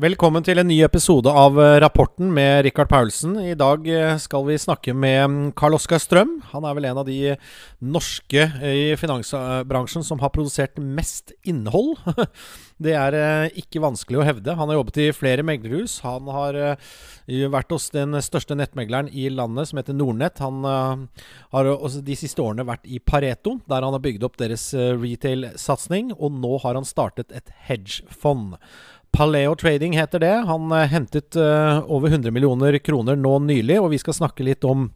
Velkommen til en ny episode av eh, Rapporten med Rikard Paulsen. I dag eh, skal vi snakke med mm, Karl Oskar Strøm. Han er vel en av de norske eh, i finansbransjen som har produsert mest innhold. Det er ikke vanskelig å hevde. Han har jobbet i flere meglerhus. Han har vært hos den største nettmegleren i landet, som heter Nordnett. Han har de siste årene vært i Pareto, der han har bygd opp deres retail-satsing. Og nå har han startet et hedgefond. Paleo Trading heter det. Han uh, hentet uh, over 100 millioner kroner nå nylig, og vi skal snakke litt om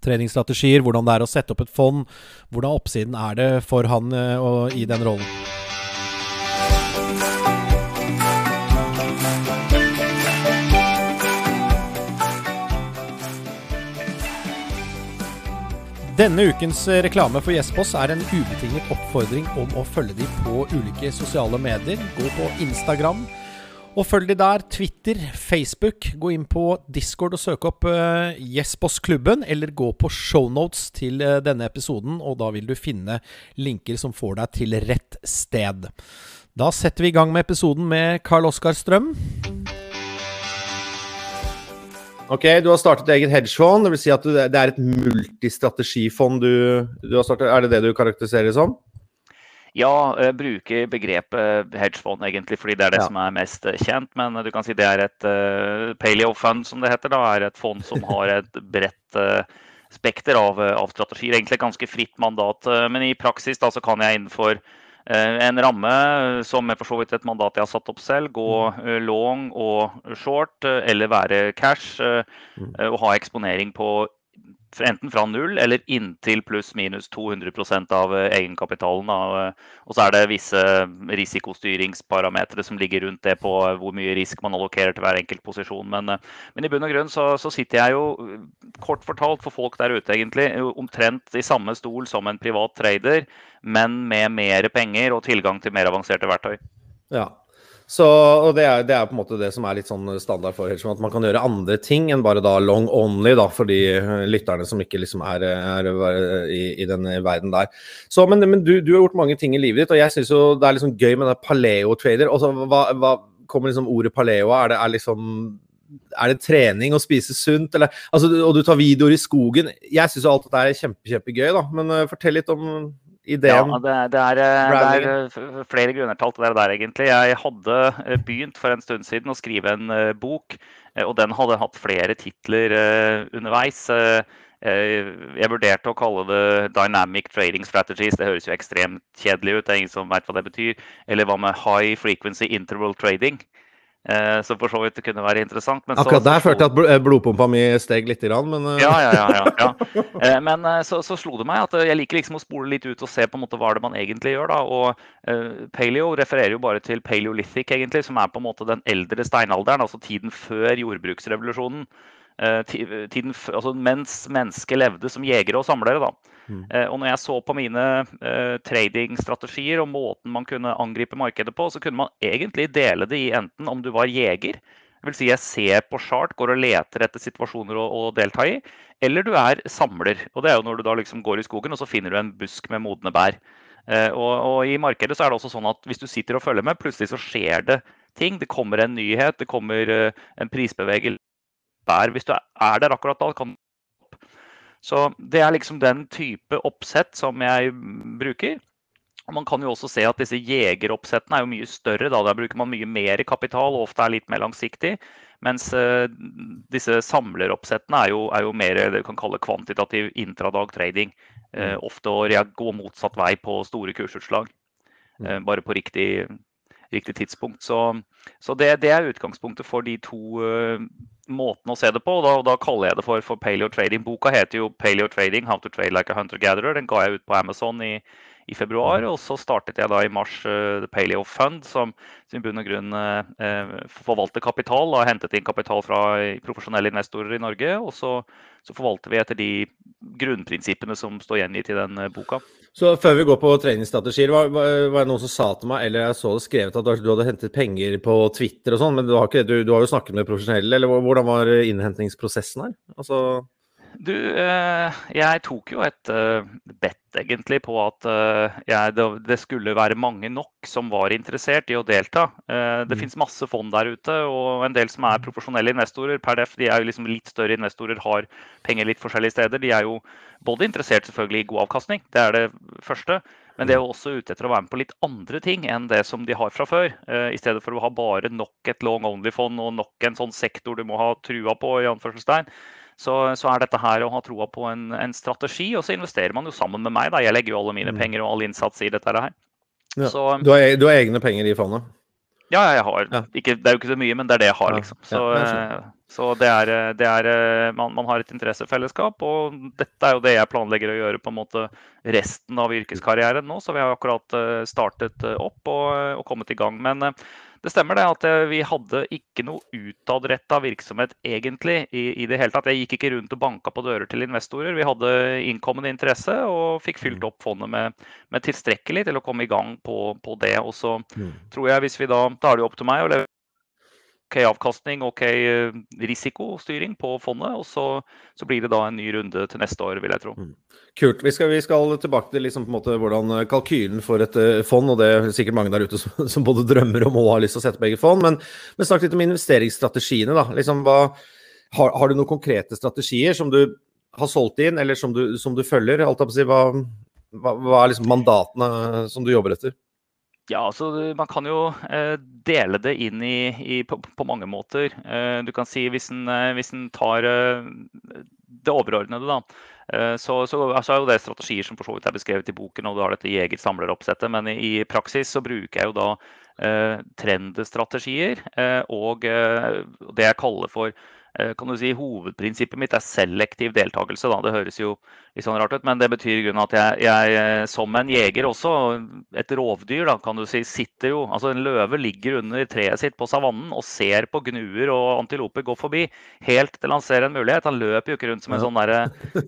treningsstrategier, hvordan det er å sette opp et fond, hvordan oppsiden er det for han uh, i den rollen. Denne ukens reklame for Gjespås er en ubetinget oppfordring om å følge dem på ulike sosiale medier. Gå på Instagram, og følg de der. Twitter, Facebook. Gå inn på Discord og søk opp uh, Yesboss-klubben, eller gå på shownotes til uh, denne episoden, og da vil du finne linker som får deg til rett sted. Da setter vi i gang med episoden med Karl Oskar Strøm. Ok, du har startet eget hedgefond. Vil si at det er et multistrategifond du, du har startet. Er det det du karakteriserer det som? Ja, jeg bruker begrepet hedgefond egentlig fordi det er det ja. som er mest eh, kjent. Men du kan si det er et uh, paleo fund, som det heter. da, er Et fond som har et bredt uh, spekter av, av, strategier. Egentlig et ganske fritt mandat. Men i praksis da, så kan jeg innenfor uh, en ramme som er for så vidt et mandat jeg har satt opp selv, gå uh, long og short eller være cash mm. og ha eksponering på enten fra null eller inntil pluss-minus 200% av eh, egenkapitalen. Eh, og så er det visse risikostyringsparametere som ligger rundt det på eh, hvor mye risk man allokerer til hver enkelt posisjon. Men, men i bunn og grunn så, så, sitter jeg jo, kort fortalt for folk der ute egentlig, omtrent i samme stol som en privat trader, men med mer penger og tilgang til mer avanserte verktøy. Ja, så, og det er, det er, på en måte det som er litt sånn standard for Hedgehog, at man kan gjøre andre ting enn bare da long only, da, for de lytterne som ikke liksom er, er, i, i den verden der. Så, men, men du, du, har gjort mange ting i livet ditt, og jeg syns jo det er liksom gøy med det paleo-trader. Altså, hva, hva, kommer liksom ordet paleo av? Er er liksom er det trening å spise sunt, eller altså, Og du tar videoer i skogen. Jeg syns alt dette er kjempe, kjempegøy, da. Men uh, fortell litt om ideen? Ja, det, det, er, eh, det, er, eh, flere grunner til alt det der, egentlig. Jeg hadde eh, begynt for en stund siden å skrive en bok, og den hadde hatt flere titler underveis. Jeg vurderte å kalle det 'Dynamic Trading Strategies'. Det høres jo ekstremt kjedelig ut, det er ingen som vet hva det betyr. Eller hva med 'High Frequency Interval Trading'? Eh, så for så vidt det kunne være interessant. Akkurat der følte jeg at eh, blodpumpa mi steg litt, men uh... ja, ja, ja, ja, ja. Men så, så, slo det meg at jeg liker liksom å spole litt ut og se på en måte hva det man egentlig gjør. da, og Paleo refererer jo bare til paleolithic, egentlig, som er på en måte den eldre steinalderen, altså tiden før jordbruksrevolusjonen. Uh, tiden, altså mens mennesket levde som jegere og samlere. da. Mm. Eh, og når jeg så på mine uh, tradingstrategier og måten man kunne angripe markedet på, så kunne man egentlig dele det i enten om du var jeger, dvs. si jeg ser på chart, går og leter etter situasjoner å, å, delta i, eller du er samler. Og det er jo når du da liksom går i skogen og så finner du en busk med modne bær. Uh, og, og, i markedet så er det også sånn at hvis du sitter og følger med, plutselig så skjer det ting. Det kommer en nyhet, det kommer uh, en prisbevegelse der. Hvis du er der akkurat da, kan så det er liksom den type oppsett som jeg bruker. Og man kan jo også se at disse jegeroppsettene er jo mye større. Da. Der bruker man mye mer kapital og ofte er litt mer langsiktig. Mens uh, disse samleroppsettene er jo, er jo mer det vi kan kalle kvantitativ intradag trading. Uh, ofte å gå motsatt vei på store kursutslag. Uh, bare på riktig, riktig tidspunkt. Så, så det, det, er utgangspunktet for de to måten å se det på. og Da, og da kaller jeg det for, for paleo trading. Boka heter jo 'Paleo Trading How to Trade Like a Hunter Gatherer'. Den ga jeg ut på Amazon i, i februar. Og så startet jeg da i mars uh, The Paleo Fund, som, i bunn og grunn uh, forvalter kapital. Har hentet inn kapital fra profesjonelle investorer i Norge. Og så, så forvalter vi etter de grunnprinsippene som står gjengitt i den uh, boka. Så før vi går på treningsstrategier, var, var, det noen som sa til meg, eller jeg så det skrevet at du hadde hentet penger på Twitter og sånn, men du har, ikke, du, du har jo snakket med profesjonelle, eller hvordan var innhentingsprosessen her? Altså Du, eh, jeg tok jo et bet egentlig på at eh, jeg, det skulle være mange nok som var interessert i å delta. Det mm. finnes masse fond der ute, og en del som er profesjonelle investorer. Per def, de er jo liksom litt større investorer, har penger litt forskjellige steder. De er jo både interessert selvfølgelig i god avkastning, det er det første. Men de er jo også ute etter å være med på litt andre ting enn det som de har fra før. I stedet for å ha bare nok et long only-fond og nok en sånn sektor du må ha trua på. i anførselstegn så, så, er dette her å ha troa på en, en, strategi. Og så investerer man jo sammen med meg. Da. Jeg legger jo alle mine mm. penger og all innsats i dette her. Ja. Så, du, har, e, du, har, egne penger i fondet? Ja, jeg har. Ja. Ikke, det er jo ikke så mye, men det er det jeg har, liksom. Så, ja, så det er, det er man, man, har et interessefellesskap, og dette er jo det jeg planlegger å gjøre på en måte resten av yrkeskarrieren nå. Så vi har akkurat eh, startet opp og, og kommet i gang. Men det stemmer det at eh, vi hadde ikke noe utadretta virksomhet egentlig i, i, det hele tatt. Jeg gikk ikke rundt og banka på dører til investorer. Vi hadde innkommende interesse og fikk fylt mm. opp fondet med, med tilstrekkelig til å komme i gang på, på det. Og så mm. tror jeg hvis vi da Da er det opp til meg å levere OK avkastning, OK eh, risikostyring på fondet. Og så, så, blir det da en ny runde til neste år, vil jeg tro. Mm. Kult. Vi skal, vi skal, tilbake til liksom hvordan eh, kalkylen for et uh, fond, og det er sikkert mange der ute som, som både drømmer om og har lyst til å sette begge fond. Men, men snakk litt om investeringsstrategiene. da. Liksom, hva, har, har, du noen konkrete strategier som du har solgt inn, eller som du, som du følger? Alt hva, hva, hva er liksom mandatene som du jobber etter? Ja, altså Man kan jo eh, dele det inn i, i på, på, mange måter. Eh, du kan si Hvis en, eh, hvis en tar det overordnede, da, så, så, så, er jo det strategier som for så vidt er beskrevet i boken, og du har dette jeger-samler-oppsettet. Men i, i, praksis så bruker jeg jo da trendstrategier og det jeg kaller for kan du si, Hovedprinsippet mitt er selektiv deltakelse. Da. Det høres jo litt sånn rart ut, men det betyr i grunnen at jeg, jeg, eh, som en jeger også, et rovdyr, da, kan du si, sitter jo altså En løve ligger under treet sitt på savannen og ser på gnuer og antiloper gå forbi helt til han ser en mulighet. Han løper jo ikke rundt som en sånn der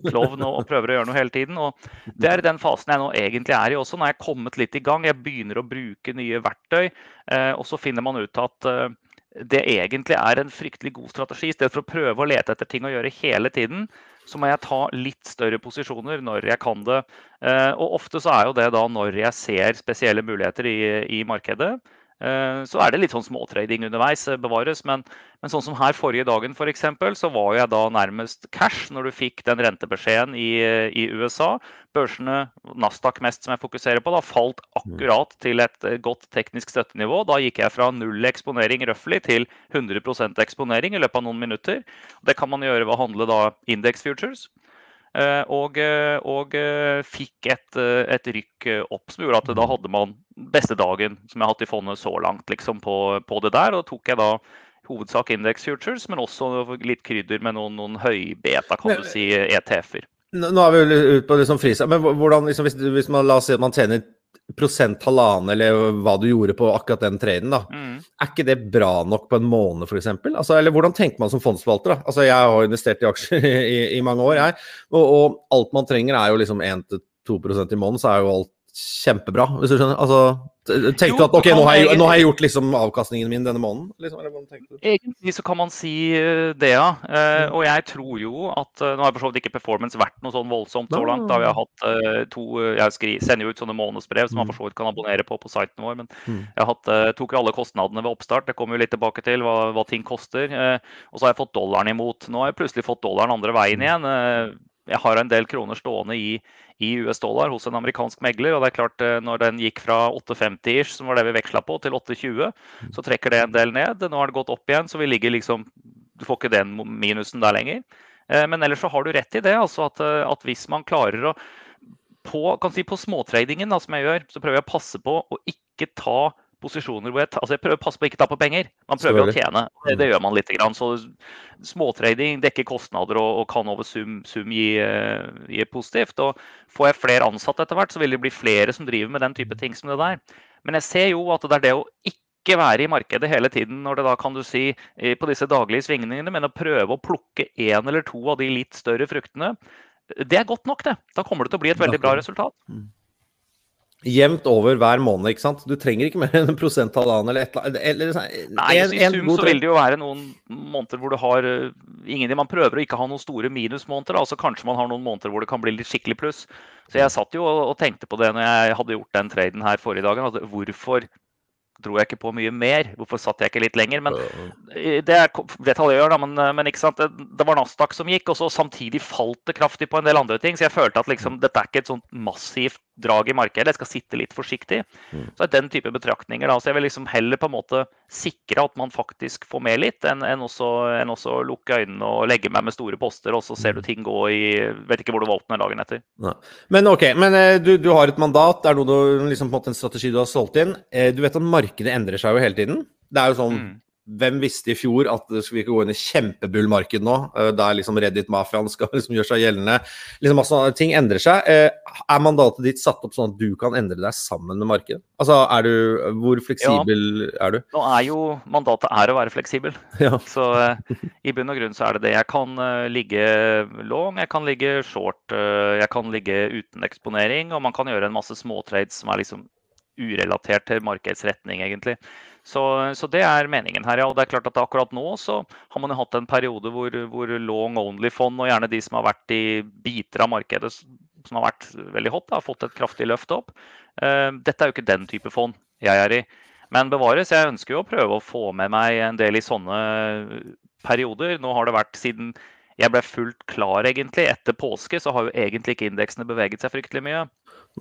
klovn og, og, prøver å gjøre noe hele tiden. og Det er den fasen jeg nå egentlig er i også. Jeg er kommet litt i gang, jeg begynner å bruke nye verktøy, eh, og så finner man ut at eh, det egentlig er en fryktelig god strategi. I stedet for å prøve å lete etter ting å gjøre hele tiden, så må jeg ta litt større posisjoner når jeg kan det. Eh, og ofte så er jo det da når jeg ser spesielle muligheter i, i markedet. Eh, så er det litt sånn småtrading underveis, eh, bevares. Men, men, sånn som her forrige dagen, for eksempel, så var jeg da nærmest cash når du fikk den rentebeskjeden i, eh, i USA. Børsene, Nasdaq mest som jeg fokuserer på, da falt akkurat til et godt teknisk støttenivå. Da gikk jeg fra null eksponering røftlig til 100% eksponering i løpet av noen minutter. Det kan man gjøre ved å handle da index futures. Eh, og, eh, og eh, fikk et, et, rykk opp som gjorde at da hadde man beste dagen som jeg har hatt i fondet så langt liksom, på, på, det der. Og tok jeg da hovedsak index futures, men også litt krydder med noen, noen høybeta, kan du si, ETF-er. Nå er vi ute på liksom frisa, men hvordan, liksom, hvis, hvis, man la oss si at man tjener prosent halvannen, eller hva du gjorde på akkurat den traden, da. Mm. Er ikke det bra nok på en måned, f.eks.? Altså, eller hvordan tenker man som fondsforvalter? da? Altså, Jeg har investert i aksjer i, i mange år, jeg. Og, og, alt man trenger er jo liksom 1-2% i måneden, så er jo alt kjempebra, hvis du skjønner. Altså, Tenkte du at ok, nå har, jeg, nå har, jeg, gjort liksom avkastningen min denne måneden? Liksom, egentlig så kan man si eh, det, ja. Uh, og jeg tror jo at uh, Nå har for så vidt ikke performance vært noe sånn voldsomt så langt. da Vi har hatt to Jeg skri, sender jo ut sånne månedsbrev som man mm. for så vidt kan abonnere på på siten vår. Men mm. jeg har hatt, tok jo alle kostnadene ved oppstart. Det kommer jo litt tilbake til hva, hva ting koster. og så har jeg fått dollaren imot. Nå har jeg plutselig fått dollaren andre veien mm. igjen jeg har en del kroner stående i, i US-dollar hos en amerikansk megler. og det er klart eh, Når den gikk fra 8,50-ish, som var det vi veksla på, til 8,20, så trekker det en del ned. Nå har det gått opp igjen, så vi ligger liksom Du får ikke den minusen der lenger. Eh, men ellers så har du rett i det. altså at, eh, at hvis man klarer å på, kan si på småtradingen da, som jeg gjør, så prøver jeg å passe på å ikke ta posisjoner hvor jeg, altså jeg prøver å passe på å ikke ta på penger. Man prøver å tjene. Det, det, gjør man litt. Så småtrading dekker kostnader og, og kan over sum, sum gi, gi, positivt. Og får jeg flere ansatte etter hvert, så vil det bli flere som driver med den type ting som det der. Men jeg ser jo at det er det å ikke være i markedet hele tiden når det da kan du si på disse daglige svingningene, men å prøve å plukke én eller to av de litt større fruktene, det er godt nok, det. Da kommer det til å bli et veldig bra resultat. Jevnt over hver måned. ikke sant? Du trenger ikke mer enn en prosent halvannen eller et eller annet. Sånn, Nei, en, I sum så vil det jo være noen måneder hvor du har uh, ingenting. Man prøver å ikke ha noen store minusmåneder. altså Kanskje man har noen måneder hvor det kan bli litt skikkelig pluss. Så jeg satt jo og, og tenkte på det når jeg hadde gjort den traden her forrige dagen. Altså, hvorfor dro jeg ikke på mye mer? Hvorfor satt jeg ikke litt lenger? Men Det er detaljør, da, men, men ikke sant? Det, det, var Nasdaq som gikk, og så samtidig falt det kraftig på en del andre ting. Så jeg følte at liksom, dette er ikke et sånt massivt drag i markedet. Jeg skal sitte litt forsiktig. Mm. Så er den type betraktninger da, så Jeg vil liksom heller på en måte sikre at man faktisk får med litt, enn, enn, også, enn også lukke øynene og legge meg med store poster, og så ser du mm. ting gå i Vet ikke hvor du valgte den dagen etter. Ja. Men ok, men eh, du, du, har et mandat, det er noe du, liksom, på en, måte en strategi du har solgt inn. Eh, du vet at markedet endrer seg jo hele tiden. Det er jo sånn mm. Hvem visste i fjor at vi ikke gå inn i kjempebullmarked nå, eh, der liksom Reddit-mafiaen skal liksom gjøre seg gjeldende? Liksom altså, Ting endrer seg. Eh, er mandatet ditt satt opp sånn at du kan endre deg sammen med markedet? Altså, er du, Hvor fleksibel ja. er du? Nå er jo Mandatet er å være fleksibel. Ja. Så uh, i bunn og grunn så er det det. Jeg kan ligge long, jeg kan ligge short, jeg kan ligge uten eksponering, og man kan gjøre en masse småtrades som er liksom urelatert til markedsretning, egentlig. Så, så, det er meningen her. ja, og det er klart at Akkurat nå så har man jo hatt en periode hvor, hvor long only-fond, og gjerne de som har vært i biter av markedet som har vært veldig hot, har fått et kraftig løft opp. Uh, dette er jo ikke den type fond jeg er i. Men bevares, jeg ønsker jo å prøve å få med meg en del i sånne perioder. Nå har det vært siden jeg ble fullt klar egentlig etter påske, så har jo egentlig ikke indeksene beveget seg fryktelig mye.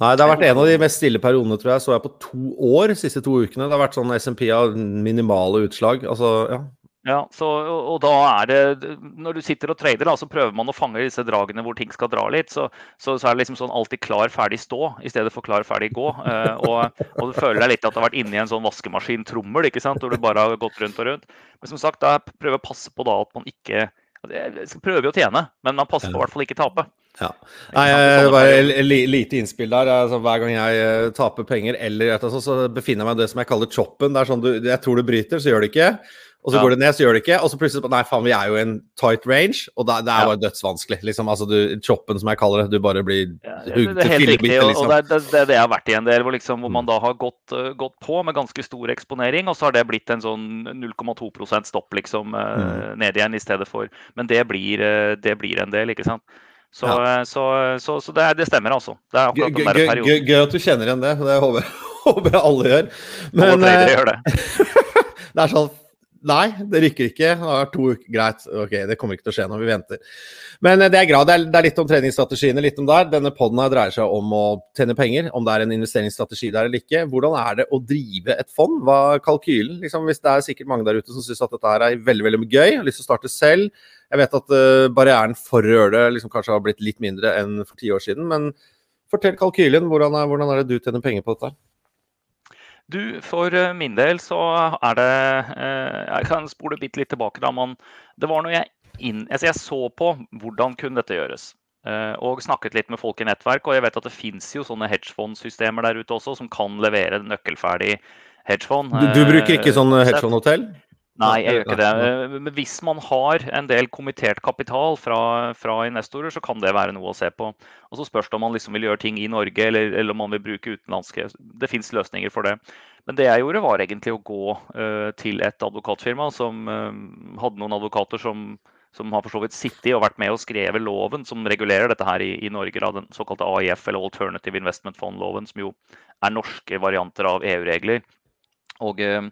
Nei, det har vært en av de mest stille periodene, tror jeg. Så jeg på to år de siste to ukene. Det har vært sånn SMP av minimale utslag. Altså, ja. Ja, så, og da er det Når du sitter og trader, da, så prøver man å fange disse dragene hvor ting skal dra litt. Så, så, så er det liksom sånn alltid klar, ferdig, stå i stedet for klar, ferdig, gå. Eh, og, og, du føler deg litt at du har vært inni en sånn vaskemaskintrommel, ikke sant, hvor du bare har gått rundt og rundt. Men som sagt, da prøver jeg å passe på da at man ikke jeg skal prøve å tjene, men man passer på i hvert fall ikke tape. Ja. Nei, bare lite innspill der. Altså, hver gang jeg uh, taper penger, eller altså, så befinner jeg meg i det som jeg kaller choppen. Det er sånn du, jeg tror du bryter, så gjør du ikke. Og så ja. går det ned, så gjør det ikke. Og så plutselig Nei, faen, vi er jo i en tight range. Og da, det er bare dødsvanskelig. Liksom, altså, du, choppen, som jeg kaller det. Du bare blir ja, hugd til fillebiter. Liksom. Og det, det, det, det jeg har vært i en del, hvor, liksom, hvor man mm. da har gått, uh, gått, på med ganske stor eksponering, og så har det blitt en sånn 0,2 stopp liksom uh, mm. ned igjen i stedet for Men det blir, uh, det blir en del, ikke sant. Så, ja. så, så, så det, det, stemmer, altså. Det er akkurat den der perioden. Gøy at du kjenner igjen det. Det håper, håper jeg alle gjør. Men, gjør det. det er sånn Nei, det rykker ikke. Det har to uker. Greit, ok, det kommer ikke til å skje når vi venter. Men eh, det er grad. Er, det er litt om treningsstrategiene, litt om der. Denne poden dreier seg om å tjene penger, om det er en investeringsstrategi der eller ikke. Hvordan er det å drive et fond? Hva er kalkylen? Liksom, hvis det er sikkert mange der ute som syns at dette er veldig veldig gøy, har lyst til å starte selv. Jeg vet at uh, barrieren for å gjøre det liksom, kanskje har blitt litt mindre enn for ti år siden, men fortell kalkylen. Hvordan er, hvordan er det du tjener penger på dette? Du, For eh, min del så er det eh, Jeg kan spole bitte litt tilbake. da, man, Det var når jeg, inn, altså jeg så på hvordan kunne dette gjøres. Eh, og snakket litt med folk i nettverk. Og jeg vet at det fins jo sånne hedgefondsystemer der ute også som kan levere nøkkelferdig hedgefond. Du, du bruker ikke sånn hedgefondhotell? Nei, jeg gjør ikke det. Men hvis man har en del kommittert kapital fra, fra, investorer, så kan det være noe å se på. Og Så spørs det om man liksom vil gjøre ting i Norge eller, eller om man vil bruke utenlandske. Det fins løsninger for det. Men det jeg gjorde, var egentlig å gå uh, til et advokatfirma som uh, hadde noen advokater som, som har for så vidt sittet og vært med og skrevet loven som regulerer dette her i, i Norge. Da, den såkalte AIF, eller Alternative Investment Fund-loven, som jo er norske varianter av EU-regler. Og uh,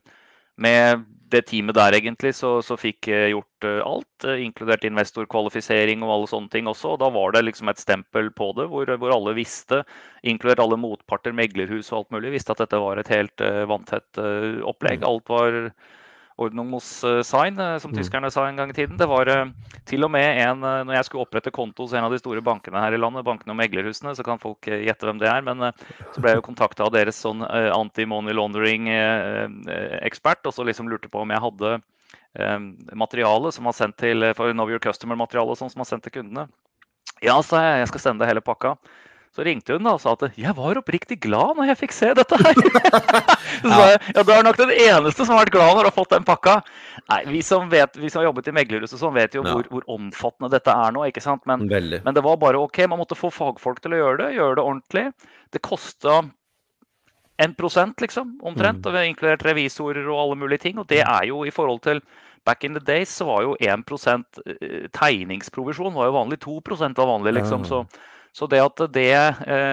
med det teamet der egentlig, så, så fikk jeg gjort uh, alt, uh, inkludert investorkvalifisering og alle sånne ting også. og Da var det liksom et stempel på det, hvor, hvor alle visste, inkludert alle motparter, meglerhus og alt mulig, visste at dette var et helt uh, vanntett opplegg. Mm. Alt var Ordnungssign, eh, sign, eh, som mm. tyskerne sa en gang i tiden. Det var eh, til og med en Når jeg skulle opprette konto hos en av de store bankene her i landet, bankene og meglerhusene, så kan folk gjette hvem det er, men så ble jeg jo kontakta av deres sånn anti-money laundering-ekspert, og så liksom lurte på om jeg hadde materiale som var sendt til for Know Your Customer-materiale sånn som var sendt til kundene. Ja, sa jeg, jeg skal sende hele pakka. Så ringte hun da og sa at jeg var oppriktig glad når jeg fikk se dette her. så sa jeg ja, du er nok den eneste som har vært glad når du har fått den pakka. Nei, Vi som, vet, vi som har jobbet i meglerhuset sånn, vet jo ja. hvor, hvor, omfattende dette er nå. ikke sant? Men, men, det var bare OK. Man måtte få fagfolk til å gjøre det, gjøre det ordentlig. Det kosta 1% liksom, omtrent. Og vi har inkludert revisorer og alle mulige ting. Og det er jo i forhold til Back in the days så var jo 1% tegningsprovisjon var jo vanlig. 2% var vanlig, liksom. Så, så det at det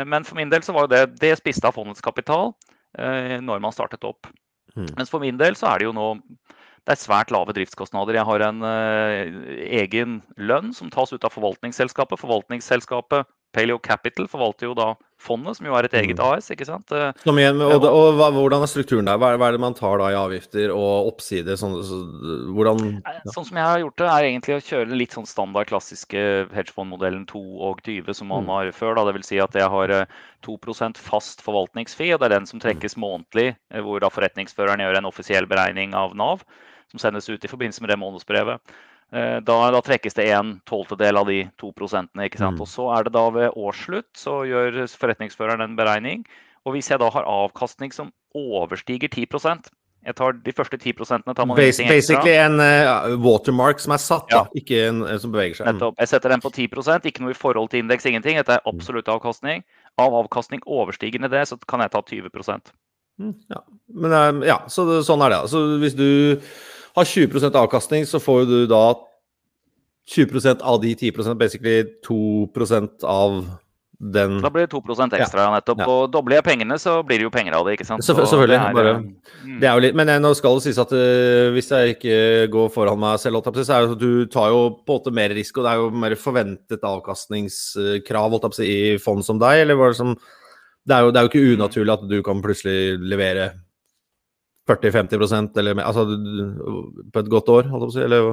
Men for min del så var jo det Det spiste av fondets kapital når man startet opp. Mm. Mens for min del så er det jo nå det er svært lave driftskostnader. Jeg har en uh, egen lønn som tas ut av forvaltningsselskapet. Forvaltningsselskapet Paleo Capital forvalter jo da fondet, som jo er et eget mm. AS. ikke sant? Som igjen, og, og, og, Hvordan er strukturen der? Hva er, hva er, det man tar da i avgifter og oppsider? Sånn, så, hvordan, ja. sånn som jeg har gjort det, er egentlig å kjøre litt sånn standard klassiske hedgefondmodellen 2 og 20 som man mm. har før. da, Dvs. Si at jeg har 2% fast forvaltningsfi, og det er den som trekkes mm. månedlig, hvor da forretningsføreren gjør en offisiell beregning av Nav som sendes ut i forbindelse med det månedsbrevet. Eh, da, da, trekkes det en tolvtedel av de to prosentene. ikke sant? Mm. Og så er det da ved årsslutt så gjør forretningsføreren en beregning. Og hvis jeg da har avkastning som overstiger 10% jeg tar De første 10 tar man Bas Basically en uh, watermark som er satt, ja. da, ikke en uh, som beveger seg. Nettopp. Jeg setter den på 10% ikke noe i forhold til indeks, ingenting. Dette er mm. absolutt avkastning. Av avkastning overstigende det, så kan jeg ta 20 mm, Ja, Men, ja så sånn er det. Så hvis du har 20% avkastning, så får du da 20% av de 10% basically 2% av den Da blir det 2 ekstra, ja. nettopp. Ja. Og dobler jeg pengene, så blir det jo penger av det, ikke sant. Så, selvfølgelig. Det er, bare, mm. det er jo litt, men nå skal det sies at uh, hvis jeg ikke går foran meg selv, så er det at du tar jo på en måte mer risiko. det er jo mer forventet avkastningskrav i fond som deg, eller hva det som det er, jo, det er jo ikke unaturlig at du kan plutselig levere 40-50% eller mer, altså på et godt år, holdt jeg på å si? Eller?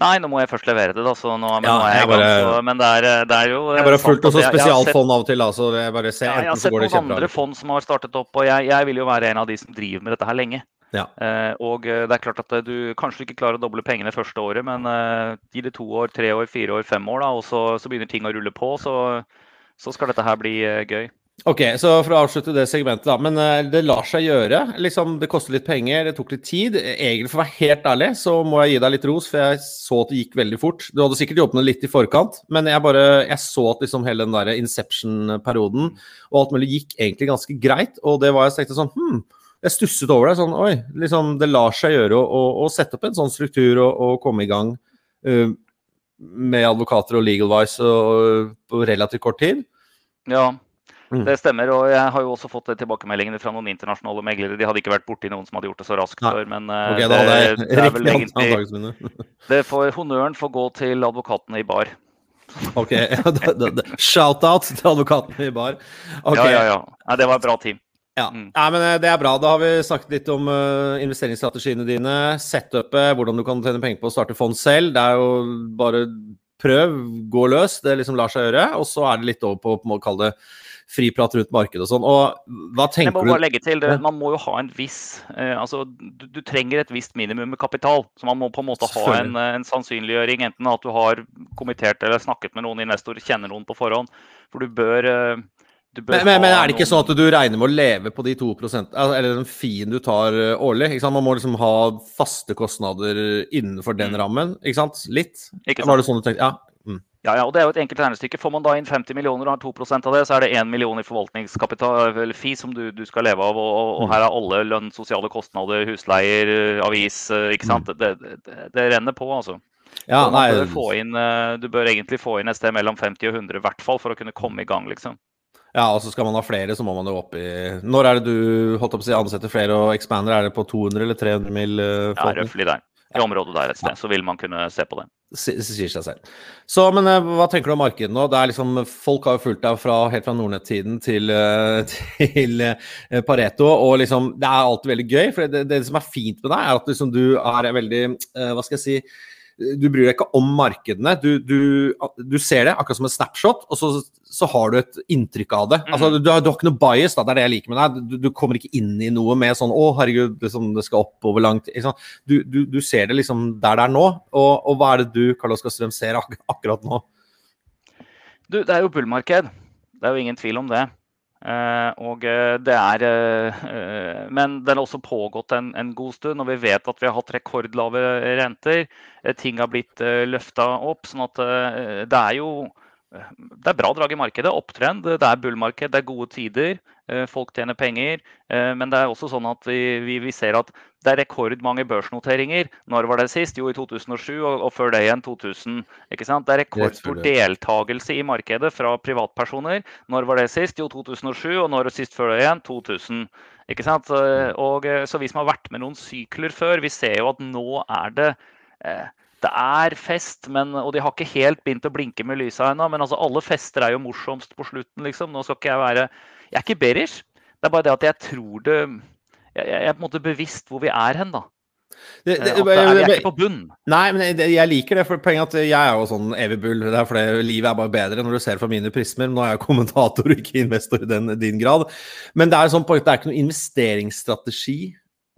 Nei, nå må jeg først levere det, da. Så nå, men, ja, nå er jeg, jeg bare, gang, så, men det er, det er, jo Jeg bare har fulgt også spesialfond av og til, da, så jeg bare ser ja, Jeg har sett noen andre fond som har startet opp, og jeg, jeg, vil jo være en av de som driver med dette her lenge. Ja. Uh, og eh, det er klart at eh, du kanskje ikke klarer å doble pengene første året, men uh, gi det to år, tre år, fire år, fem år, da, og så, så begynner ting å rulle på, så, så skal dette her bli uh, gøy. Ok, så for å avslutte det segmentet, da. Men uh, det lar seg gjøre. Liksom, det koster litt penger, det tok litt tid. Egentlig, for å være helt ærlig, så må jeg gi deg litt ros, for jeg så at det gikk veldig fort. Du hadde sikkert jobbet med litt i forkant, men jeg bare jeg så at liksom hele den der Inception-perioden og alt mulig gikk egentlig ganske greit. Og det var jeg tenkte sånn Hm, jeg stusset over det. Sånn Oi, liksom, det lar seg gjøre å, å, å sette opp en sånn struktur og, og komme i gang uh, med advokater og legal-wise på relativt kort tid. Ja, Mm. Det stemmer. og Jeg har jo også fått tilbakemeldingene fra noen internasjonale meglere. De hadde ikke vært borti noen som hadde gjort det så raskt før. Men eh, okay, det, det, det, er vel egentlig det får, Honnøren får gå til advokatene i bar. Ok. Shout-out til advokatene i bar. Okay. Ja, ja, ja, Nei, Det var et bra team. Ja. Mm. ja. men eh, Det er bra. Da har vi snakket litt om uh, investeringsstrategiene dine. Setupet, hvordan du kan tjene penger på å starte fond selv. Det er jo bare prøv, gå løs. Det liksom lar seg gjøre. Og så er det litt over på, på å kalle det fri prat rundt markedet og sånn. Og hva tenker du? legge til, det, Man må jo ha en viss eh, altså, du, du, trenger et visst minimum med kapital. Så man må på en måte ha en, eh, en, sannsynliggjøring. Enten at du har kommentert eller snakket med noen investorer, kjenner noen på forhånd. For du bør eh, men, men, men, er det ikke sånn at du regner med å leve på de to prosent, eller den fien du tar eh, årlig? Man må liksom ha faste kostnader innenfor den mm. rammen, ikke sant? Litt? Ikke sant? Var det sånn du tenkte? Ja. Ja, ja, og Det er jo et enkelt regnestykke. Får man da inn 50 millioner og har 2% av det, så er det 1 million i forvaltningskapital, eller FI, som du, du, skal leve av. Og, og, her er alle lønn, sosiale kostnader, husleier, avis. Eh, ikke sant? Det, det, det renner på, altså. Ja, nei, bør inn, eh, du bør egentlig få inn et sted mellom 50 og 100 i hvert fall for å kunne komme i gang, liksom. Ja, og så skal man ha flere, så må man jo opp i Når er det du holdt opp å si, ansetter flere og expander? Er det på 200 eller 300 mil? Uh, ja, røftlig der i området der et sted. Så vil man kunne se på det. Sier seg selv. Så, men eh, hva tenker du om markedet nå? Det er liksom, folk har jo fulgt deg fra, helt fra Nordnett-tiden til, eh, til, eh, Pareto. og liksom, Det er alltid veldig gøy. for Det, det som er fint med deg, er at liksom, du er veldig Hva skal jeg si du bryr deg ikke om markedene. Du, du, du, ser det akkurat som en snapshot, og så, så har du et inntrykk av det. Altså, du, du, har ikke noe bias, da, det er det jeg liker med deg. Du, kommer ikke inn i noe med sånn 'Å, herregud, liksom, det skal opp over lang tid'. Du, ser det liksom der det er nå. Og, og hva er det du, Karl Oskar Strøm, ser ak akkurat nå? Du, det er jo bullmarked. Det er jo ingen tvil om det. Uh, og eh, det er uh, Men den har også pågått en, en, god stund, og vi vet at vi har hatt rekordlave renter. ting har blitt uh, løfta opp. sånn at det er jo det er bra drag i markedet. Opptrend. Det er bullmarked, det er gode tider. Eh, folk tjener penger. Eh, men det er også sånn at vi, vi, vi, ser at det er rekordmange børsnoteringer. Når var det sist? Jo, i 2007, og, og før det igjen 2000. ikke sant? Det er rekordstor deltakelse i markedet fra privatpersoner. Når var det sist? Jo, 2007. Og når sist før det igjen? 2000. ikke sant? Og, så vi som har vært med noen sykler før, vi ser jo at nå er det eh, det er fest, men, og de har ikke helt begynt å blinke med lysa ennå. Men altså, alle fester er jo morsomst på slutten, liksom. Nå skal ikke jeg være Jeg er ikke Berish. Det er bare det at jeg tror det Jeg, jeg er på en måte bevisst hvor vi er hen, da. Det, det, at er, vi er ikke på bunn. Nei, men jeg, jeg liker det. for Poenget at jeg er jo sånn evig bull. Det er fordi livet er bare bedre når du ser fra mine prismer. Nå er jeg kommentator, ikke investor i den, din grad. Men det er sånn poeng, det er ikke noen investeringsstrategi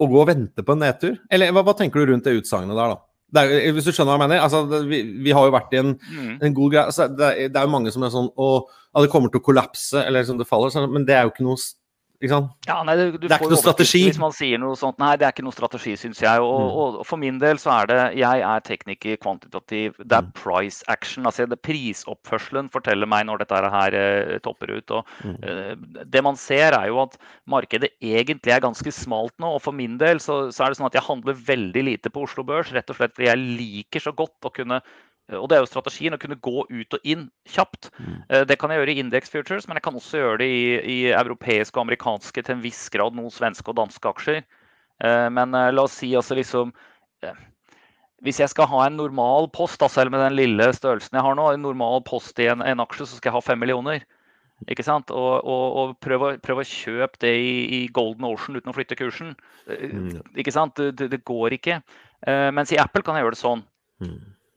å gå og vente på en nedtur. Eller hva, hva tenker du rundt det utsagnet der, da? Er, hvis du skjønner hva jeg mener? Altså, vi, vi, har jo vært i en, mm. en god greie altså, det, det, er jo mange som er sånn Å, ja, det kommer til å kollapse, eller liksom det faller. Men det er jo ikke noe ja, nei, du, du det er ikke noe strategi. Hvis man sier noe sånt. Nei, det er ikke noe strategi, syns jeg. Og, mm. og, for min del så er det Jeg er tekniker, kvantitativ. Det er mm. price action. altså det Prisoppførselen forteller meg når dette her eh, topper ut. og mm. eh, Det man ser, er jo at markedet egentlig er ganske smalt nå. Og for min del så, så er det sånn at jeg handler veldig lite på Oslo Børs, rett og slett fordi jeg liker så godt å kunne og det er jo strategien å kunne gå ut og inn kjapt. Mm. Eh, det kan jeg gjøre i index futures, men jeg kan også gjøre det i, i, europeiske og amerikanske, til en viss grad noen svenske og danske aksjer. Eh, men la oss si altså liksom Hvis jeg skal ha en normal post, da, selv med den lille størrelsen jeg har nå, en normal post i en, en aksje, så skal jeg ha fem millioner. Ikke sant? Og, og, og prøv, å, prøv, å, kjøpe det i, i, Golden Ocean uten å flytte kursen. Mm. Ikke sant? Det, det, går ikke. Mens i Apple kan jeg gjøre det sånn.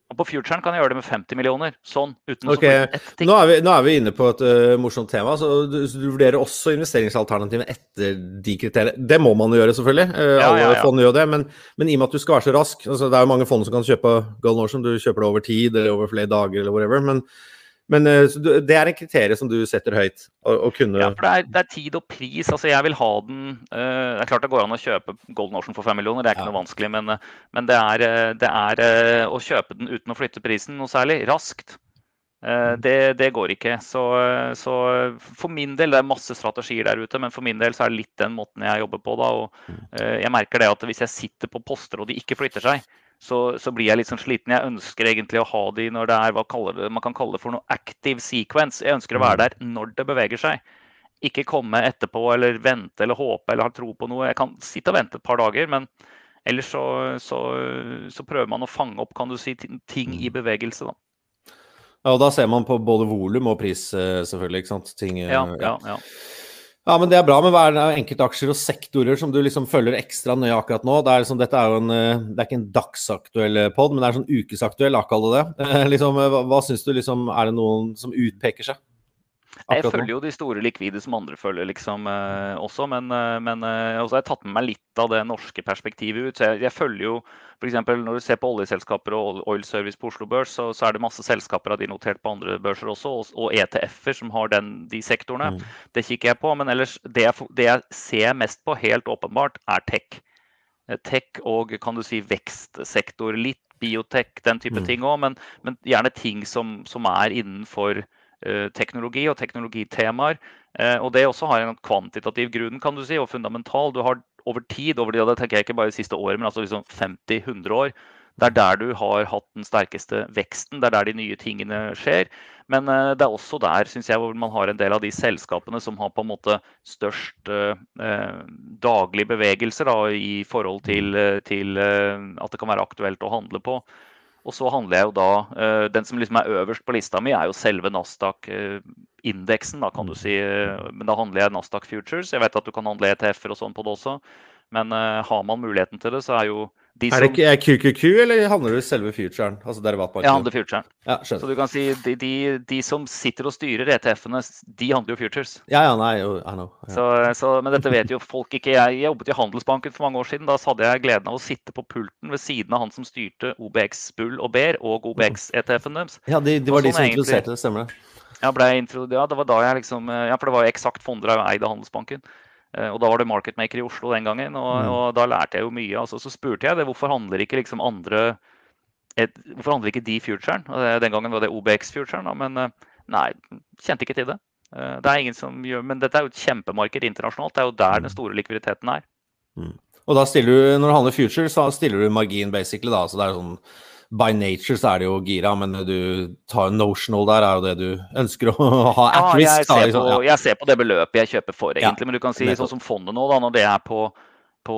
Og på futuren kan jeg gjøre det med 50 millioner. Sånn. uten okay. å nå, er vi, nå er vi inne på et uh, morsomt tema. så du, så du, vurderer også investeringsalternativene etter de kriteriene. Det må man jo gjøre, selvfølgelig. Uh, ja, alle ja, ja. fond gjør det. Men, men, i og med at du skal være så rask altså, Det er jo mange fond som kan kjøpe Golden Ocean. Du kjøper det over tid eller over flere dager eller whatever. men men eh, det er en kriterium som du setter høyt? Å, kunne... Ja, for det er, det er, tid og pris. altså Jeg vil ha den uh, Det er klart det går an å kjøpe Golden Ocean for fem millioner, det er ikke ja. noe vanskelig. Men, eh, men det, er, det, er, å kjøpe den uten å flytte prisen noe særlig, raskt. Uh, det, det, går ikke. Så, så, for min del, det er masse strategier der ute, men for min del så er det litt den måten jeg jobber på. da, og uh, Jeg merker det at hvis jeg sitter på poster og de ikke flytter seg, så, så, blir jeg litt sånn sliten. Jeg ønsker egentlig å ha de når det er hva det, man kan kalle det for noe active sequence. Jeg ønsker å være mm. der når det beveger seg. Ikke komme etterpå eller vente eller håpe eller ha tro på noe. Jeg kan sitte og vente et par dager, men ellers så, så, så prøver man å fange opp kan du si, ting i mm. bevegelse. da. Ja, og Da ser man på både volum og pris, eh, selvfølgelig. ikke sant? Ting, ja, ja, ja. Ja, men det er bra. Men hva er det enkeltaksjer og sektorer som du liksom følger ekstra nøye akkurat nå? Det er, liksom, dette er jo en, eh, det er ikke en dagsaktuell eh, pod, men det er sånn ukesaktuell, la kalle det det. liksom, hva, hva syns du liksom, Er det noen som utpeker seg? Jeg følger jo de store likvide som andre følger liksom eh, også, men, eh, men eh, også har jeg tatt med meg litt av det norske perspektivet ut. Så jeg, jeg følger jo f.eks. når du ser på oljeselskaper og oil service på Oslo Børs, så, så, er det masse selskaper av de notert på andre børser også, og, og ETF-er som har den, de sektorene. Mm. Det kikker jeg på. Men ellers, det jeg, det jeg ser mest på, helt åpenbart, er tech. Eh, tech og kan du si vekstsektor. Litt biotech, den type mm. ting òg, men, men, gjerne ting som, som er innenfor teknologi og teknologitemaer. Eh, og det også har en kvantitativ grunn kan du si, og fundamental. Du har over tid, over det, det tenker jeg ikke bare de siste årene, men altså liksom 50-100 år. Det er der du har hatt den sterkeste veksten, det er der de nye tingene skjer. Men eh, det er også der synes jeg, hvor man har en del av de selskapene som har på en måte størst eh, daglige bevegelser da, i forhold til, til eh, at det kan være aktuelt å handle på. Og så handler jeg jo da uh, Den som liksom er øverst på lista mi, er jo selve Nasdaq-indeksen, da kan du si. Men da handler jeg Nasdaq Futures. Jeg vet at du kan handle ETF-er og sånn på det også. Men uh, har man muligheten til det, så er jo de er det ikke er QQQ, eller handler det selve futuren? Altså derivatmarkedet? Jeg handler futuren. Ja, så du kan si de, de, de, som sitter og styrer ETF-ene, de handler jo futures. Ja, ja, nei, I know. Ja. Så, så, men dette vet jo folk ikke. Jeg, jobbet i Handelsbanken for mange år siden. Da hadde jeg gleden av å sitte på pulten ved siden av han som styrte OBX Bull og Bear og OBX-ETF-en deres. Ja, de, de var de som introduserte det, stemmer det? Ja, ja, det var da jeg liksom Ja, for det var jo eksakt fonder jeg eide Handelsbanken. Eh, og da var det marketmaker i Oslo den gangen, og, mm. og da lærte jeg jo mye. Altså, så spurte jeg det, hvorfor handler ikke liksom andre et, Hvorfor handler ikke de futuren? Den gangen var det OBX-futuren, men uh, Nei, kjente ikke til det. Eh, det er ingen som gjør, Men dette er jo et kjempemarked internasjonalt. Det er jo der den store likviditeten er. Mm. Og da stiller du, når du handler future, så stiller du margin basically, da. Så det er sånn By nature så er det jo gira, men du tar notional der, er jo det du ønsker å ha at ja, risk. Jeg ser, liksom. på, ja. jeg ser på det beløpet jeg kjøper for, egentlig. Ja, Men du kan si nettopp. sånn som fondet nå, da, når det er på på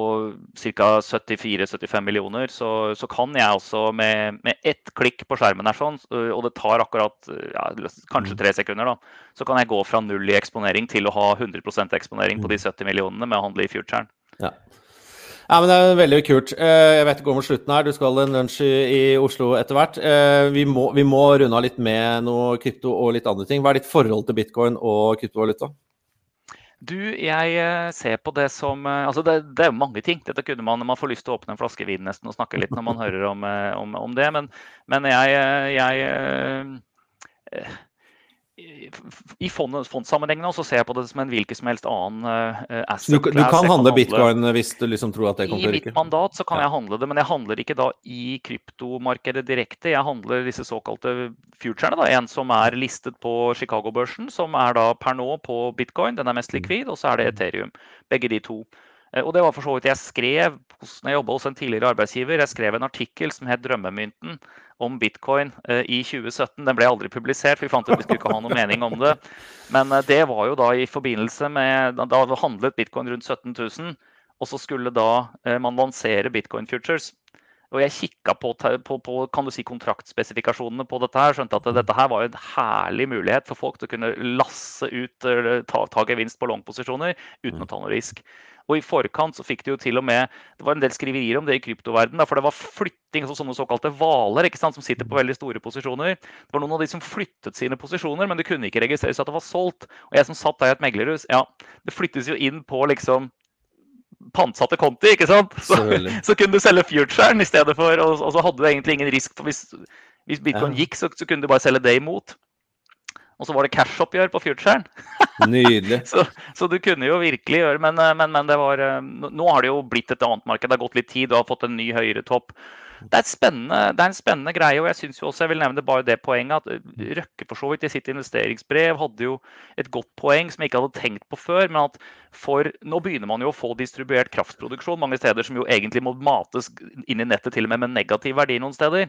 ca. 74-75 millioner, så, så kan jeg også med, med ett klikk på skjermen her sånn, og det tar akkurat ja, kanskje Mm. tre sekunder, da, så kan jeg gå fra null i eksponering til å ha 100% eksponering på de 70 millionene med å handle i futuren. Ja. Ja, men det er veldig kult. Eh, Jeg vet det går mot slutten her. Du skal en lunsj i, Oslo etter hvert. Eh, Vi må, vi må runde av litt med noe krypto og litt andre ting. Hva er ditt forhold til bitcoin og kryptovaluta? Du, jeg eh, ser på det som Altså, det, det er mange ting. Dette kunne man Man får lyst til å åpne en flaske vin nesten og snakke litt når man hører om, om, om det, men, men jeg, jeg i fond, fondssammenhengene så ser jeg på det som en hvilken som helst annen uh, asset Du, du kan handle bitcoin hvis du liksom tror at det kommer til å mitt mandat så kan jeg handle det, men jeg handler ikke da i kryptomarkedet direkte. Jeg handler disse såkalte futurene. da, En som er listet på Chicago-børsen, som er da per nå på bitcoin. Den er mest likvid. Og så er det Ethereum. Begge de to. Eh, Og det var for så vidt jeg skrev når jeg jobba hos en tidligere arbeidsgiver. Jeg skrev en artikkel som het 'Drømmemynten' om bitcoin eh, i 2017. Den ble aldri publisert, for vi fant ut vi skulle ikke ha noe mening om det. Men eh, det var jo da i forbindelse med Da handlet bitcoin rundt 17 000, og så skulle da eh, man lansere bitcoin futures. Og jeg kikka på, på, på kan du si, kontraktspesifikasjonene på dette her, skjønte at dette her var en herlig mulighet for folk til å kunne lasse ut, ta, ta gevinst på long-posisjoner uten å ta noe risk. Og i forkant så fikk de jo til og med Det var en del skriverier om det i kryptoverdenen. For det var flytting, altså sånne såkalte hvaler som sitter på veldig store posisjoner. Det var noen av de som flyttet sine posisjoner, men det kunne ikke registreres at det var solgt. Og jeg som satt der i et meglerhus, ja, det flyttes jo inn på liksom pantsatte konti, ikke sant? Så, så kunne du selge futuren i stedet for, og, og så hadde du egentlig ingen risk. for Hvis, hvis bitcoin Ja. gikk, så, så kunne du bare selge det imot. Og så var det cash-oppgjør på futuren. Nydelig. Så, så du kunne jo virkelig gjøre Men, eh, men, men det var eh, Nå har det jo blitt et annet marked. Det har gått litt tid, du har fått en ny høyere topp. Det er, et det er en spennende greie, og jeg synes jo også, jeg vil nevne bare det poenget at eh, Røkke for så vidt i sitt investeringsbrev hadde jo et godt poeng som jeg ikke hadde tenkt på før. men at for Nå begynner man jo å få distribuert kraftproduksjon mange steder som jo egentlig må mates inn i nettet til og med med negativ verdi noen steder.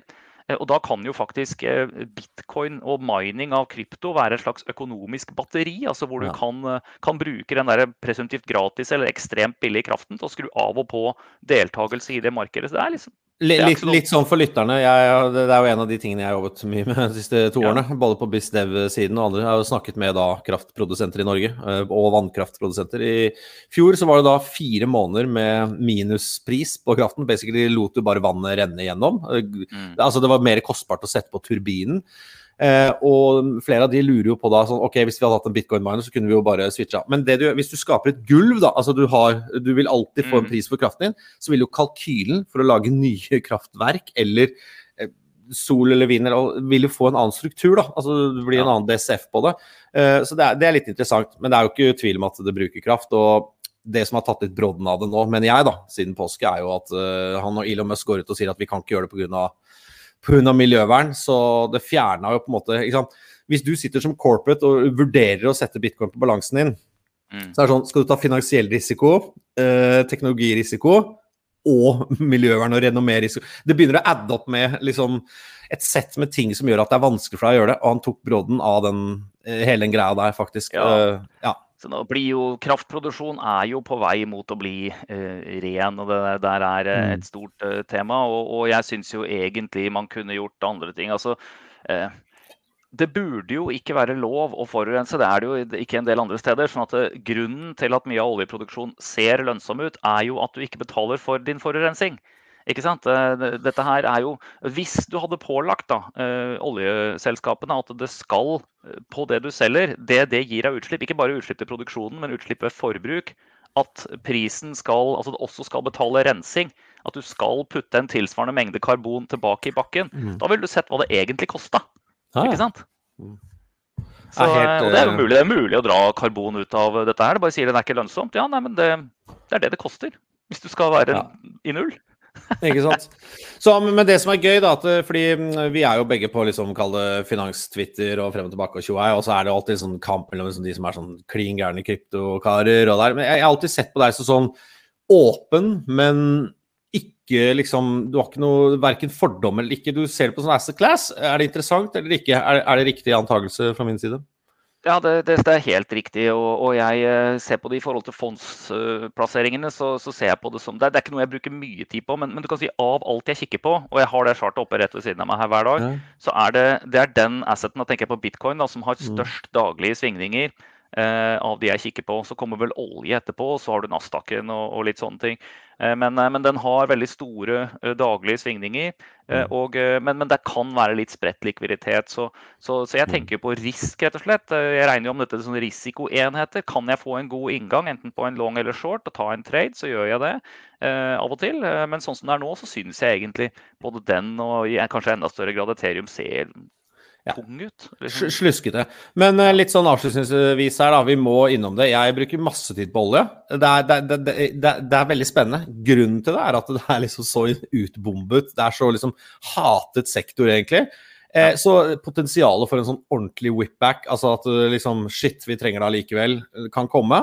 Eh, Og da kan jo faktisk eh, bitcoin og mining av krypto være et slags økonomisk batteri. altså Hvor du kan, eh, kan bruke den der presumptivt gratis eller ekstremt billige kraften til å skru av og på deltakelse i det markedet. Så det er liksom Litt, litt, litt sånn for lytterne. Jeg, det er jo en av de tingene jeg har jobbet mye med de siste to Ja. årene. Både på BizDev-siden og andre. Jeg har jo snakket med da kraftprodusenter i Norge, eh, og vannkraftprodusenter. I fjor så var det da fire måneder med minuspris på kraften. Basically lot du bare vannet renne gjennom. Eh, mm. Altså det var mer kostbart å sette på turbinen. Eh, og flere av de lurer jo på da sånn OK, hvis vi hadde hatt en bitcoin-miner, så kunne vi jo bare switcha. Men det du, hvis du skaper et gulv, da, altså du har Du vil alltid få en Mm. pris for kraften din, så vil jo kalkylen for å lage nye kraftverk eller eh, sol eller vind vil jo få en annen struktur, da. Altså det blir en annen DSF på det. Eh, så det er, det er litt interessant. Men det er jo ikke tvil om at det bruker kraft. og det som har tatt litt brodden av det nå, mener jeg, da, siden påske, er jo at han og Elon Musk går ut og sier at vi kan ikke gjøre det pga pga. miljøvern. Så det fjerna jo på en måte ikke sant? Hvis du sitter som corporate og vurderer å sette bitcoin på balansen din, Mm. så er det sånn Skal du ta finansiell risiko, eh, teknologirisiko og miljøvern og renommerisiko Det begynner å adde opp med liksom et sett med ting som gjør at det er vanskelig for deg å gjøre det. Og han tok brodden av den, eh, hele den greia der, faktisk. Ja. Eh, ja. Så nå blir jo Kraftproduksjon er jo på vei mot å bli uh, ren, og det der er Mm. et stort uh, tema. Og, og jeg syns jo egentlig man kunne gjort andre ting. Altså, det burde jo ikke være lov å forurense, det er det jo ikke en del andre steder. sånn at Grunnen til at mye av oljeproduksjon ser lønnsom ut, er jo at du ikke betaler for din forurensing. Ikke sant? Eh, Dette her er jo, Hvis du hadde pålagt da, eh, oljeselskapene at det skal eh, på det du selger, det det gir av utslipp, ikke bare utslipp til produksjonen, men utslipp ved forbruk, at prisen skal, altså det også skal betale rensing, at du skal putte en tilsvarende mengde karbon tilbake i bakken, Mm. da ville du sett hva det egentlig kosta. Ah. Ikke sant? Mm. Så, Er helt, og det er jo mulig, det er mulig å dra karbon ut av dette her. Det bare sier det er ikke lønnsomt. Ja, nei, men det, det er det det koster. Hvis du skal være Ja. i null. Ikke sant. Så, men det som er gøy, da, at, fordi mm, vi er jo begge på liksom, finanstwitter og frem og tilbake og tjoei, og så er det alltid sånn kamp mellom liksom, de som er sånn klin gærne kryptokarer og der. Men jeg har alltid sett på deg som sånn åpen, men ikke liksom Du har ikke noe verken fordom eller ikke. Du ser det på sånn asset class. Er det interessant eller ikke? Er, er det riktig antakelse fra min side? Ja, det, det, er helt riktig. Og, og, jeg eh, ser på det i forhold til fondsplasseringene. Så, så, ser jeg på det som det, det, er ikke noe jeg bruker mye tid på, men, men, du kan si av alt jeg kikker på, og jeg har det chartet oppe rett ved siden av meg her hver dag, ja. så er det, det er den asseten, da tenker jeg på bitcoin, da, som har mm. størst daglige svingninger. Eh, av de jeg kikker på. Så kommer vel olje etterpå, og så har du Nasdaqen og, og litt sånne ting. Eh, men, eh, men, den har veldig store daglige svingninger. Mm. Og, men, men, det kan være litt spredt likviditet. Så, så, så, jeg mm. tenker på risk, rett og slett. Jeg regner jo om dette som risikoenheter. Kan jeg få en god inngang, enten på en long eller short, og ta en trade, så gjør jeg det av og til. Men sånn som det er nå, så synes jeg egentlig både den og i kanskje enda større grad Ethereum ser ja. tung ut. Liksom. Sluskete. Men uh, litt sånn avslutningsvis her, da. Vi må innom det. Jeg bruker masse tid på olje. Det er, det, det, det, er, veldig spennende. Grunnen til det er at det er liksom så utbombet. Det er så liksom hatet sektor, egentlig. Eh, så potensialet for en sånn ordentlig whipback, altså at eh, liksom shit, vi trenger det allikevel, kan komme.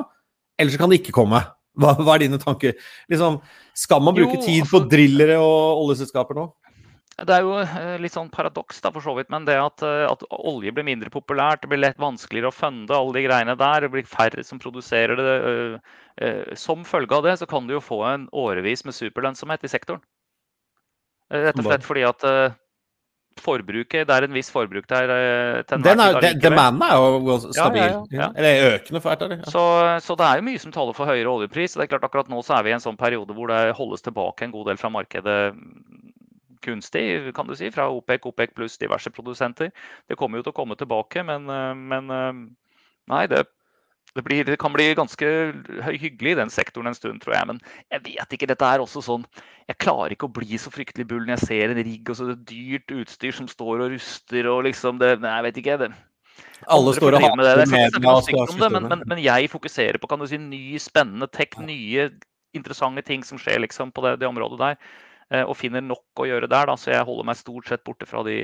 Eller så kan det ikke komme. Hva, hva er dine tanker? Liksom, skal man bruke jo, tid på altså, drillere og oljeselskaper nå? Det er jo eh, litt sånn paradoks, da, for så vidt, men det at, eh, at, olje blir mindre populært, det blir lett vanskeligere å funde alle de greiene der, det blir færre som produserer det. Eh, som følge av det så kan du jo få en årevis med superlønnsomhet i sektoren. Rett og slett fordi at forbruket, det er en viss forbruk der til er, de, Demanden er jo stabil. Ja, ja, ja. Eller økende for hvert. Så, så det er jo mye som taler for høyere oljepris. Det er klart Akkurat nå så er vi i en sånn periode hvor det holdes tilbake en god del fra markedet kunstig, kan du si, fra OPEC, OPEC pluss diverse produsenter. Det kommer jo til å komme tilbake, men, eh, men eh, nei, det, det, blir, det, kan bli ganske hyggelig i den sektoren en stund, tror jeg. Men jeg vet ikke. Dette er også sånn Jeg klarer ikke å bli så fryktelig bull når jeg ser en rigg og så det dyrt utstyr som står og ruster og liksom det Nei, jeg vet ikke. det alle står og det. det men, men, men, jeg fokuserer på kan du si, ny, spennende tech, nye interessante ting som skjer liksom, på det, det området der. Eh, og finner nok å gjøre der, da, så jeg holder meg stort sett borte fra de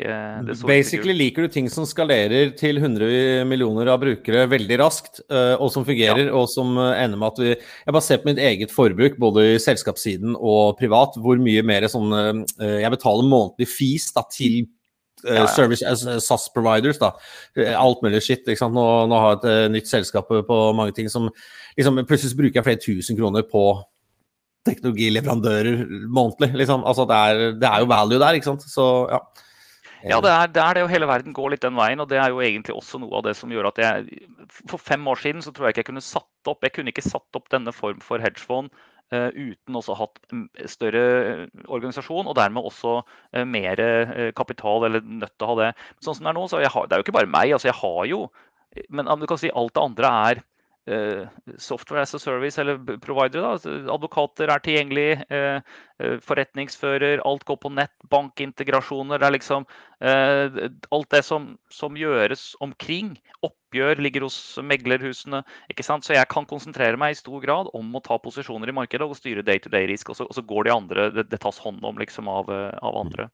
de Basically liker du ting som skalerer til 100 millioner av brukere veldig raskt, eh, og som fungerer, ja. og som ender med at vi Jeg bare ser på mitt eget forbruk, både i selskapssiden og privat, hvor mye mer sånn Jeg betaler månedlig fees da, til ja, ja. service as SAS providers, da. Alt mulig shit. ikke sant? Nå, nå har jeg et nytt selskap på mange ting som liksom, Plutselig bruker jeg flere tusen kroner på teknologileverandører månedlig. Liksom. Altså, det, er, det er jo value der, ikke sant. Så ja. Ja, det er, det er, det, og hele verden går litt den veien. og Det er jo egentlig også noe av det som gjør at jeg For fem år siden så tror jeg ikke jeg kunne satt opp Jeg kunne ikke satt opp denne form for hedgefond uh, uten også hatt større eh, organisasjon, og dermed også uh, mer uh, kapital, eller nødt til å ha det. Sånn som det er nå, så har, det er jo ikke bare meg. altså jeg har jo Men du kan si alt det andre er software as a service eller provider. Da. Altså, advokater er tilgjengelig, uh, uh, forretningsfører, alt går på nett, bankintegrasjoner. Det er liksom alt det som, som, gjøres omkring. Oppgjør ligger hos meglerhusene. ikke sant? Så jeg kan konsentrere meg i stor grad om å ta posisjoner i markedet og styre day to day-risk. Og, og, så går de andre, det, det tas hånd om liksom av, av andre.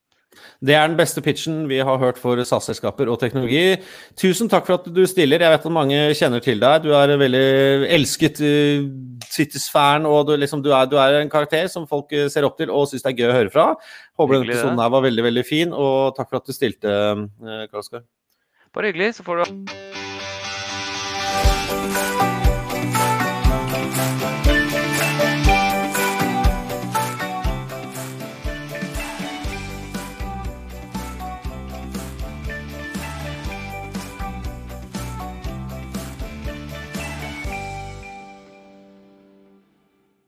Det er den beste pitchen vi har hørt for SAS-selskaper og teknologi. Tusen takk for at du stiller. Jeg vet at mange kjenner til deg. Du er veldig elsket i Twitter-sfæren, og du, liksom, du, er, du, er, en karakter som folk uh, ser opp til og syns det er gøy å høre fra. Håper denne episoden her var veldig veldig fin, og takk for at du stilte, uh, Karl Oskar. Bare hyggelig. Så får du